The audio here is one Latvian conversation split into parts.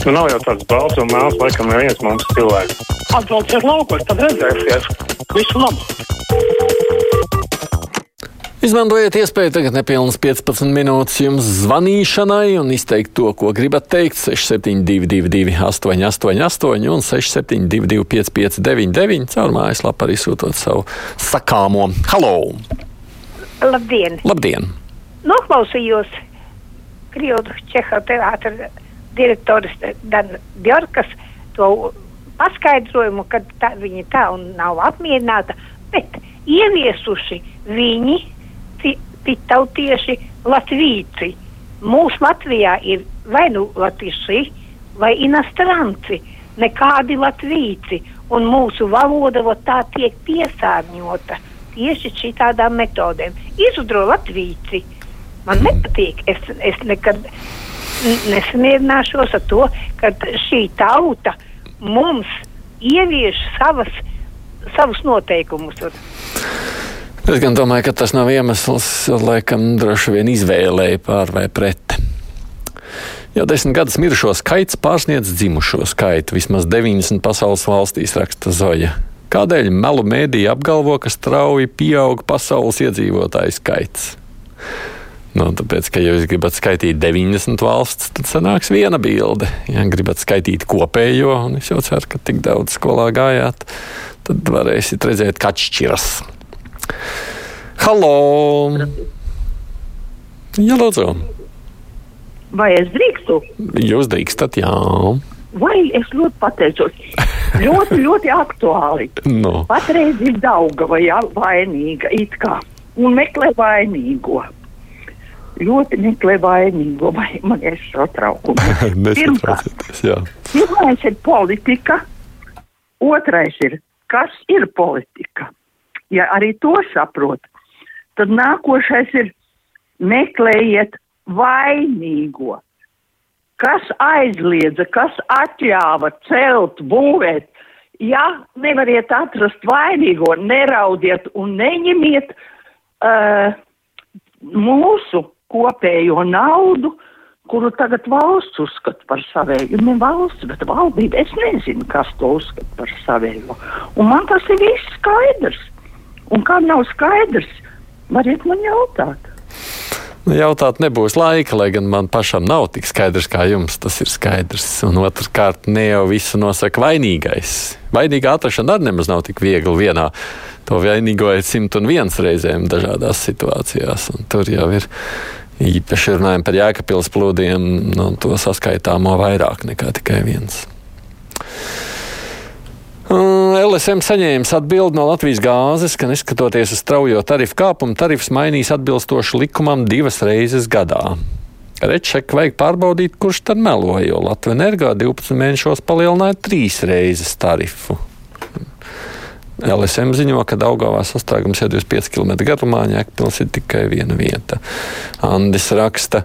Nu, nav jau tāds balts un mēls, laikam, neviens mums cilvēks. Atbrauciet laukos, tad redzēsiet. Visu labu! Izmantojiet iespēju tagad nepilnas 15 minūtes jums zvanīšanai un izteikt to, ko gribat teikt. 6722, 888, un 672, 559, caur mājaslapu arī sūtot savu sakāmo. Halo! Labdien! Labdien! Noklausījos Krievu Čeha teātra direktoras Dan Bjorkas to paskaidrojumu, ka tā, viņa tā un nav apmierināta, bet ieviesuši viņi pitautieši latvīci. Mūsu Latvijā ir vai nu latvieši, vai inastranci, nekādi latvīci, un mūsu valoda tā tiek piesārņota tieši šādām metodēm. Izudro latvīci. Man nepatīk, es, es nekad nesamierināšos ar to, ka šī tauta mums ievieš savas, savus noteikumus. Es gan domāju, ka tas nav iemesls, laikam, droši vien izvēlēji pār vai pret. Jau desmit gadus mirušo skaits pārsniedz dzimušo skaitu. Vismaz 90 pasaules valstīs raksta Zoja. Kādēļ melu mēdīja apgalvo, ka strauji pieaug pasaules iedzīvotāju skaits? Nu, tāpēc, ka, ja jūs gribat skaitīt 90 valsts, tad sanāks viena bilde. Ja gribat skaitīt kopējo, un es jau ceru, ka tik daudz skolā gājāt, tad varēsiet redzēt, ka atšķiras. Halo! Jā, lūdzu. Vai es drīkstu? Jūs drīkstat, jā. Vai es ļoti pateicos? ļoti, ļoti aktuāli. No. Patreiz ir dauga vai vainīga it kā. Un meklē vainīgo. Ļoti meklē vainīgo, vai man ir jā. Pirmais ir politika, otrais ir, kas ir politika ja arī to saprot, tad nākošais ir meklējiet vainīgo. Kas aizliedza, kas atļāva celt, būvēt? Ja nevariet atrast vainīgo, neraudiet un neņemiet uh, mūsu kopējo naudu, kuru tagad valsts uzskata par savēju. Ne valsts, bet valdība. Es nezinu, kas to uzskata par savēju. Un man tas ir viss skaidrs. Un kā nav skaidrs, variet man jautāt. Nu, jautāt nebūs laika, lai gan man pašam nav tik skaidrs, kā jums tas ir skaidrs. Un otrkārt, ne jau visu nosaka vainīgais. Vainīga atrašana arī nemaz nav tik viegli vienā. To vainīgo ir simt un viens reizēm dažādās situācijās. Tur jau ir īpaši runājot par jēkapils plūdiem, no to saskaitāmo vairāk nekā tikai viens. LSM saņēmis atbildi no Latvijas gāzes, ka neskatoties uz straujo tarifu kāpumu, tarifs mainīs atbilstoši likumam divas reizes gadā. Rečeku vajag pārbaudīt, kurš tad melo, jo Latvijas energā 12 mēnešos palielināja trīs reizes tarifu. LSM ziņo, ka Daugavā sastrēgums ir 25 km garumā, Ņēkpils ir tikai viena vieta. Andis raksta,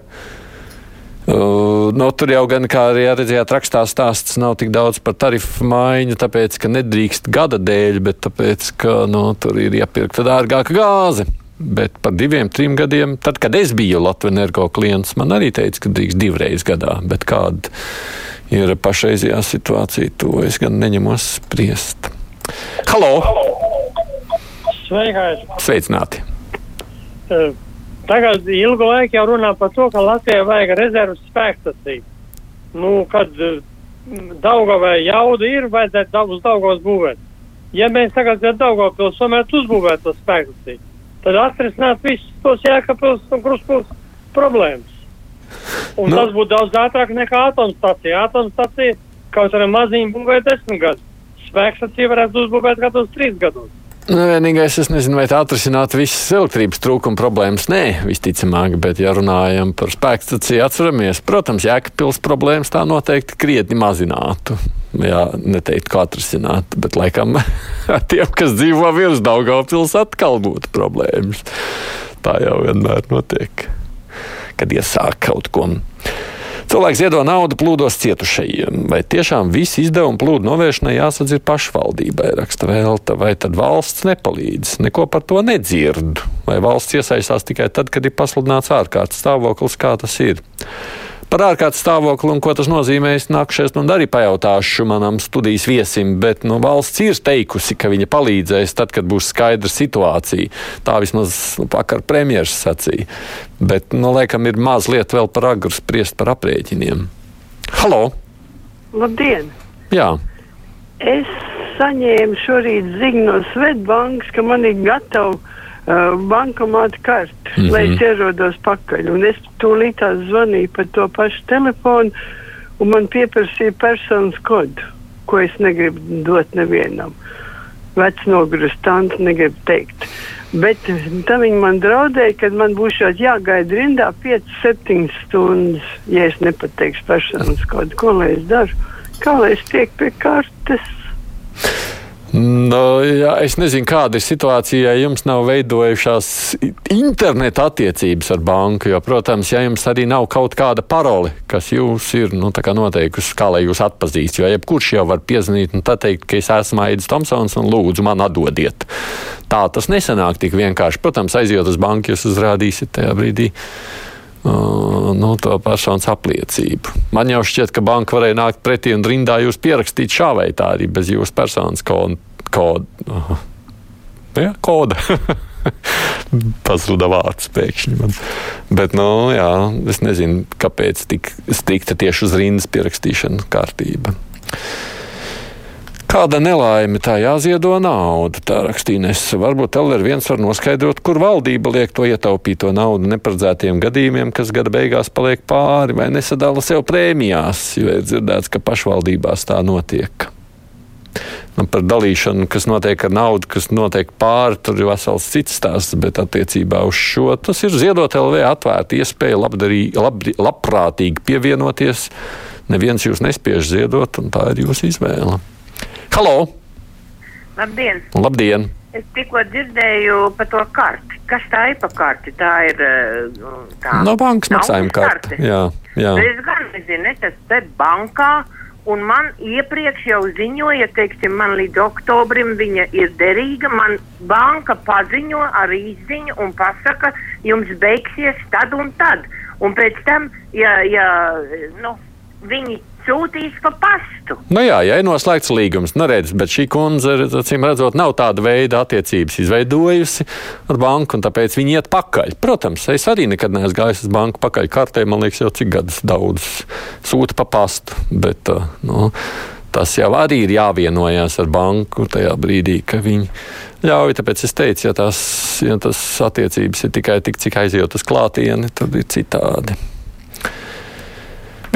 Uh, no, tur jau gan, kā arī redzējāt, rakstā stāsts nav tik daudz par tarifu maiņu, tāpēc, ka nedrīkst gada dēļ, bet tāpēc, ka no, tur ir iepirkta dārgāka gāze. Bet par diviem, trim gadiem, tad, kad es biju Latvijas energo klients, man arī teica, ka drīkst divreiz gadā. Bet kāda ir pašreizējā situācija, to es gan neņemos spriest. Halo! Sveikais! Sveicināti! Uh Tagad ilgu laiku jau runā par to, ka Latvijai vajag rezerves spēkstaciju. Nu, kad mm, Daugavai jauda ir, vajadzētu daudz Daugavas būvēt. Ja mēs tagad ar Daugavpils tomēr uzbūvētu to spēkstaciju, tad atrisināt visus tos jēkapils un kruspils problēmas. Un nu. tas būtu daudz ātrāk nekā atomstacija. Atomstacija kaut arī maziņi būvē desmit gadus. Spēkstacija varētu uzbūvēt kādos trīs gados. Nu, vienīgais, es nezinu, vai tā atrisināt visas elektrības trūkuma problēmas. Nē, visticamāk, bet, ja runājam par spēkstaciju, atceramies, protams, jēkapils problēmas tā noteikti krietni mazinātu. Jā, neteikt, kā atrisināt, bet laikam tiem, kas dzīvo virs Daugavpils, atkal būtu problēmas. Tā jau vienmēr notiek, kad iesāk kaut ko. Cilvēks ziedo naudu plūdos cietušajiem. Vai tiešām visi izdevumi plūdu novēršanai jāsadz ir pašvaldībai, raksta Velta, vai tad valsts nepalīdz? Neko par to nedzirdu. Vai valsts iesaistās tikai tad, kad ir pasludināts ārkārtas stāvoklis, kā tas ir? Par ārkārtas stāvokli un ko tas nozīmē, es nākušies un arī pajautāšu manam studijas viesim, bet nu, valsts ir teikusi, ka viņa palīdzēs tad, kad būs skaidra situācija. Tā vismaz nu, vakar premjeras sacīja. Bet, nu, laikam, ir mazliet vēl par agru spriest par aprēķiniem. Halo! Labdien! Jā. Es saņēmu šorīt ziņu no Svetbankas, ka man ir gatava bankomāta karta, mm -hmm. lai es ierodos pakaļ. Un es tūlīt zvanīju pa to pašu telefonu, un man pieprasīja personas kodu, ko es negribu dot nevienam. Vecs nogurstants negribu teikt. Bet tam viņi man draudēja, ka man būs jāgaida rindā 5-7 stundas, ja es nepateikšu personas kodu. Ko lai es daru? Kā lai es tiek pie kartes? Nu, jā, es nezinu, kāda ir situācija, ja jums nav veidojušās interneta attiecības ar banku. Jo, protams, ja jums arī nav kaut kāda parole, kas jūs ir nu, noteikusi, kā lai jūs atpazīst, jo jebkurš jau var piezvanīt un teikt, ka es esmu Aidis Tomsons un lūdzu man atdodiet. Tā tas nesanāk tik vienkārši. Protams, aizjot uz banku, jūs uzrādīsiet tajā brīdī. Uh, nu, to personas apliecību. Man jau šķiet, ka banka varēja nākt pretī un rindā jūs pierakstīt šā vai tā arī bez jūsu personas koda. koda. Ja, koda. Pazuda vārds pēkšņi man. Bet, nu, jā, es nezinu, kāpēc tik strikta tieši uz rindas pierakstīšana kārtība. Kāda nelaime tā jāziedo nauda, tā rakstīja Nesa. Varbūt LR1 var noskaidrot, kur valdība liek to ietaupīto naudu neparedzētiem gadījumiem, kas gada beigās paliek pāri vai nesadala sev prēmijās, jo ir dzirdēts, ka pašvaldībās tā notiek. Nu, par dalīšanu, kas notiek ar naudu, kas notiek pāri, tur ir vesels cits stāsts, bet attiecībā uz šo tas ir ziedot LV atvērta iespēja labdarī, lab, labprātīgi pievienoties. Neviens jūs nespiež ziedot, un tā ir jūsu izvēle. Halo! Labdien! Labdien! Es tikko dzirdēju par to karti. Kas tā ir pa karti? Tā ir nu, tā. No bankas maksājuma karte. Jā, jā. Es gan nezinu, es esmu te bankā. Un man iepriekš jau ziņoja, teiksim, man līdz oktobrim viņa ir derīga. Man banka paziņo ar izziņu un pasaka, jums beigsies tad un tad. Un pēc tam, ja, ja nu, viņi sūtīs pa pastu. Nu jā, ja ir noslēgts līgums, neredz, bet šī kundze, acīm redzot, nav tāda veida attiecības izveidojusi ar banku, un tāpēc viņi iet pakaļ. Protams, es arī nekad neesmu gājis uz banku pakaļ kartē, man liekas, jau cik gadus daudz sūta pa pastu. Bet, uh, nu, tas jau arī ir jāvienojas ar banku tajā brīdī, ka viņi ļauj. Tāpēc es teicu, ja, tās, ja tas attiecības ir tikai tik, cik aizjūt uz klātieni, tad ir citādi.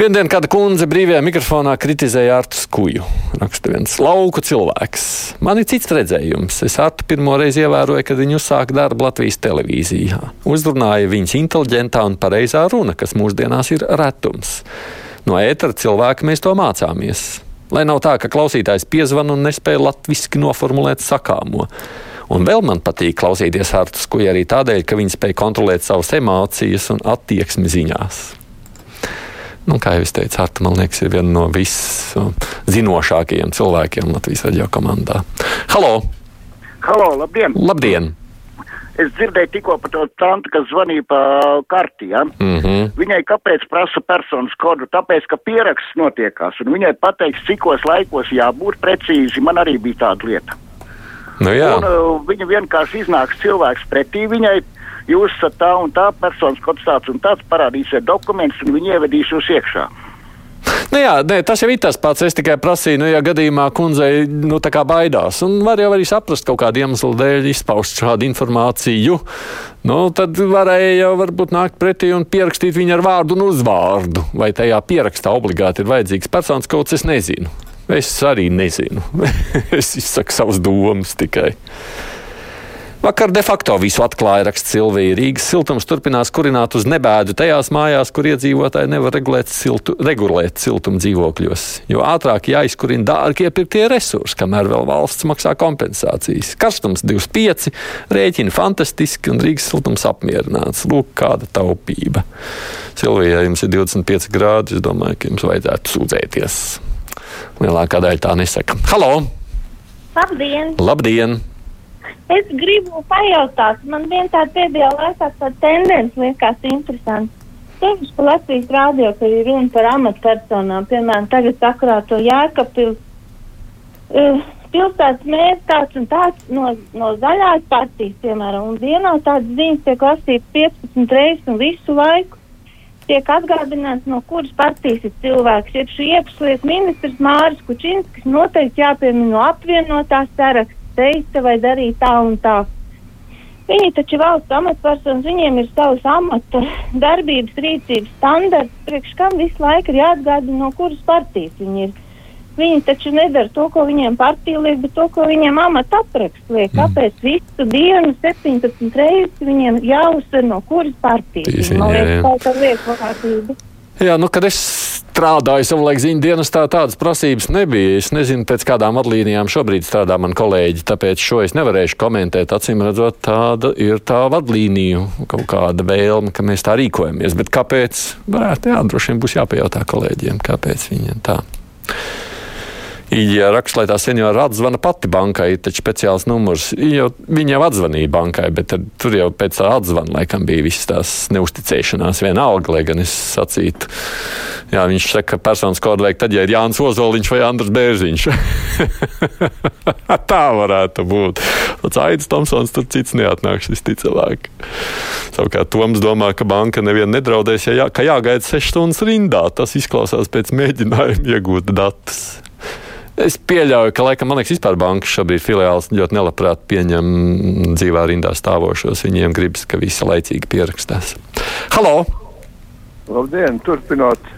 Vienu dienu kāda kundze brīvajā mikrofonā kritizēja Artu Skuju. Raksta viens lauku cilvēks. Man ir cits redzējums. Es Artu pirmo reizi ievēroju, kad viņa uzsāka darbu Latvijas televīzijā. Uzrunāja viņas inteliģentā un pareizā runa, kas mūsdienās ir retums. No ētera cilvēka mēs to mācāmies. Lai nav tā, ka klausītājs piezvan un nespēja latviešu noformulēt sakāmo. Un vēl man patīk klausīties Artu Skuju arī tādēļ, ka viņa spēja kontrolēt savas emocijas un attieksmi ziņās. Nu, kā jau es teicu, Arta, man liekas, ir viena no viszinošākajiem cilvēkiem Latvijas radio komandā. Halo! Halo, labdien! Labdien! Es dzirdēju tikko par to tantu, kas zvanīja pa kartiem. Ja? Mm -hmm. Viņai kāpēc prasa personas kodu? Tāpēc, ka pieraksts notiekās, un viņai pateiks, cikos laikos jābūt precīzi. Man arī bija tāda lieta. Nu, jā. un, uh, viņa vienkārši iznāks cilvēks pretī viņai jūs esat tā un tā personas kods tāds un tāds, parādīsiet dokumentus un viņi ievedīs jūs iekšā. Nu jā, nē, tas jau ir tas pats. Es tikai prasīju, nu, ja gadījumā kundzei nu, baidās, un var jau arī saprast kaut kādu iemeslu dēļ izpaust šādu informāciju, nu, tad varēja jau varbūt nākt pretī un pierakstīt viņu ar vārdu un uzvārdu. Vai tajā pierakstā obligāti ir vajadzīgs personas kods, es nezinu. Es arī nezinu. es izsaku savas domas tikai. Vakar de facto visu atklāja raksts Silvija. Rīgas siltums turpinās kurināt uz nebēdu tajās mājās, kur iedzīvotāji nevar regulēt, siltu, regulēt siltumu dzīvokļos. Jo ātrāk jāizkurina dārgi iepirktie resursi, kamēr vēl valsts maksā kompensācijas. Karstums 25, rēķini fantastiski un Rīgas siltums apmierināts. Lūk, kāda taupība. Silvijai jums ir 25 grādi. Es domāju, ka jums vajadzētu sūdzēties. Lielākā daļa tā nesaka. Halo! Labdien! Labdien! Es gribu pajautāt, man viena tāda pēdējā laikā tāda tendence liekas interesanta. teikšu par Latvijas rādio, ka ir runa par amatpersonām. Piemēram, tagad sakrā to Jēkabpils. Uh, pilsētas mērs tāds un tāds no, no zaļās partijas, piemēram, un dienā tādas ziņas tiek lasītas 15 reizes un visu laiku tiek atgādināts, no kuras partijas ir cilvēks. Ir šī iekšlietu ministrs Māris Kučinskis noteikti jāpiemina no apvienotās saraksta, teica vai darīja tā un tā. Viņi taču ir valsts amatpersonas, viņiem ir savs amata darbības rīcības standarts, priekš kam visu laiku ir jāatgādina, no kuras partijas viņi ir. Viņi taču nedara to, ko viņiem partija liek, bet to, ko viņiem amata apraksts liek. Mm. Kāpēc visu dienu 17 reizes viņiem jāuzsver, no kuras partijas? Man liekas, tā ir lieka vārtība. Jā, nu, kad es strādāju savulaik ziņu dienestā, tādas prasības nebija. Es nezinu, pēc kādām vadlīnijām šobrīd strādā mani kolēģi, tāpēc šo es nevarēšu komentēt. Acīm redzot, tāda ir tā vadlīniju kaut kāda vēlme, ka mēs tā rīkojamies. Bet kāpēc? Varētu, jā, droši vien būs jāpajautā kolēģiem, kāpēc viņiem tā. Ja raksta, lai tā senjora atzvana pati bankai, taču speciāls numurs. Jau, viņa jau atzvanīja bankai, bet tur jau pēc tā atzvana laikam bija visas tās neusticēšanās vienalga, lai gan es sacītu. Jā, viņš saka, ka personas kodu vajag tad, ja ir Jānis Ozoliņš vai Andrs Bērziņš. tā varētu būt. Pats Aits Tomsons tur cits neatnāks visticamāk. Savukārt Toms domā, ka banka nevienu nedraudēs, ja jā, jāgaida 6 stundas rindā. Tas izklausās pēc mēģinājuma iegūt datus. Es pieļauju, ka, laikam, man liekas, vispār bankas šobrīd filiāls ļoti nelabprāt pieņem dzīvā rindā stāvošos. Viņiem gribas, ka visi laicīgi pierakstās. Halo! Labdien! Turpinot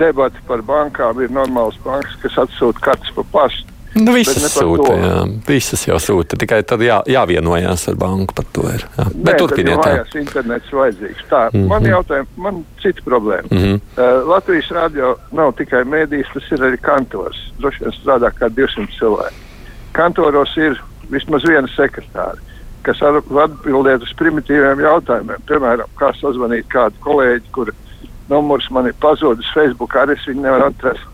debati par bankām, ir normāls bankas, kas atsūta kartes pa pastu. Nu, visas sūta, jā. Visas jau sūta. Tikai tad jā, jāvienojās ar banku par to. Ir, jā. Nē, Bet turpiniet. Jā, internets vajadzīgs. Tā, mm -hmm. man jautājumi, man cita problēma. Mm -hmm. uh, Latvijas radio nav tikai mēdījis, tas ir arī kantors. Droši vien strādā kā 200 cilvēki. Kantoros ir vismaz viena sekretāra, kas atbildēt uz primitīviem jautājumiem. Piemēram, kā sazvanīt kādu kolēģi, kur numurs man ir pazudis Facebook, arī es viņu nevaru atrast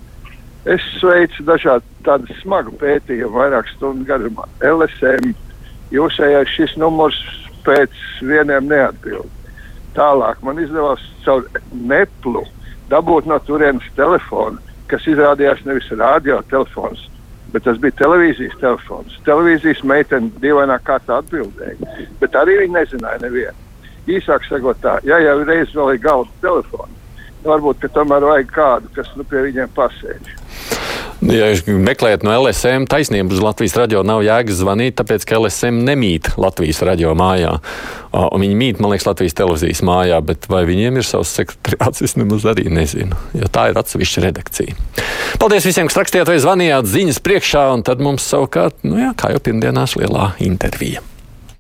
Es sveicu dažādu smagu pētījumu vairāk stundu garumā. LSM, jūsējais šis numurs pēc vieniem neatbild. Tālāk man izdevās caur neplu dabūt no turienes telefonu, kas izrādījās nevis radiotelefons, bet tas bija televīzijas telefons. Televīzijas meitene dīvainā kārtā atbildēja, bet arī viņi nezināja nevienu. Īsāk sakot, tā, ja jau reiz vēl ir galda telefons, varbūt tomēr vajag kādu, kas nu, pie viņiem pasēž. Ja meklējat no LSM taisnību uz Latvijas radio, nav jēgas zvanīt, tāpēc ka LSM nemīt Latvijas radio mājā. Un viņi mīt, man liekas, Latvijas televīzijas mājā, bet vai viņiem ir savs sekretariāts, es nemaz arī nezinu. Jo tā ir atsevišķa redakcija. Paldies visiem, kas rakstījāt vai zvanījāt ziņas priekšā, un tad mums savukārt, nu jā, kā jau pirmdienās, lielā intervija.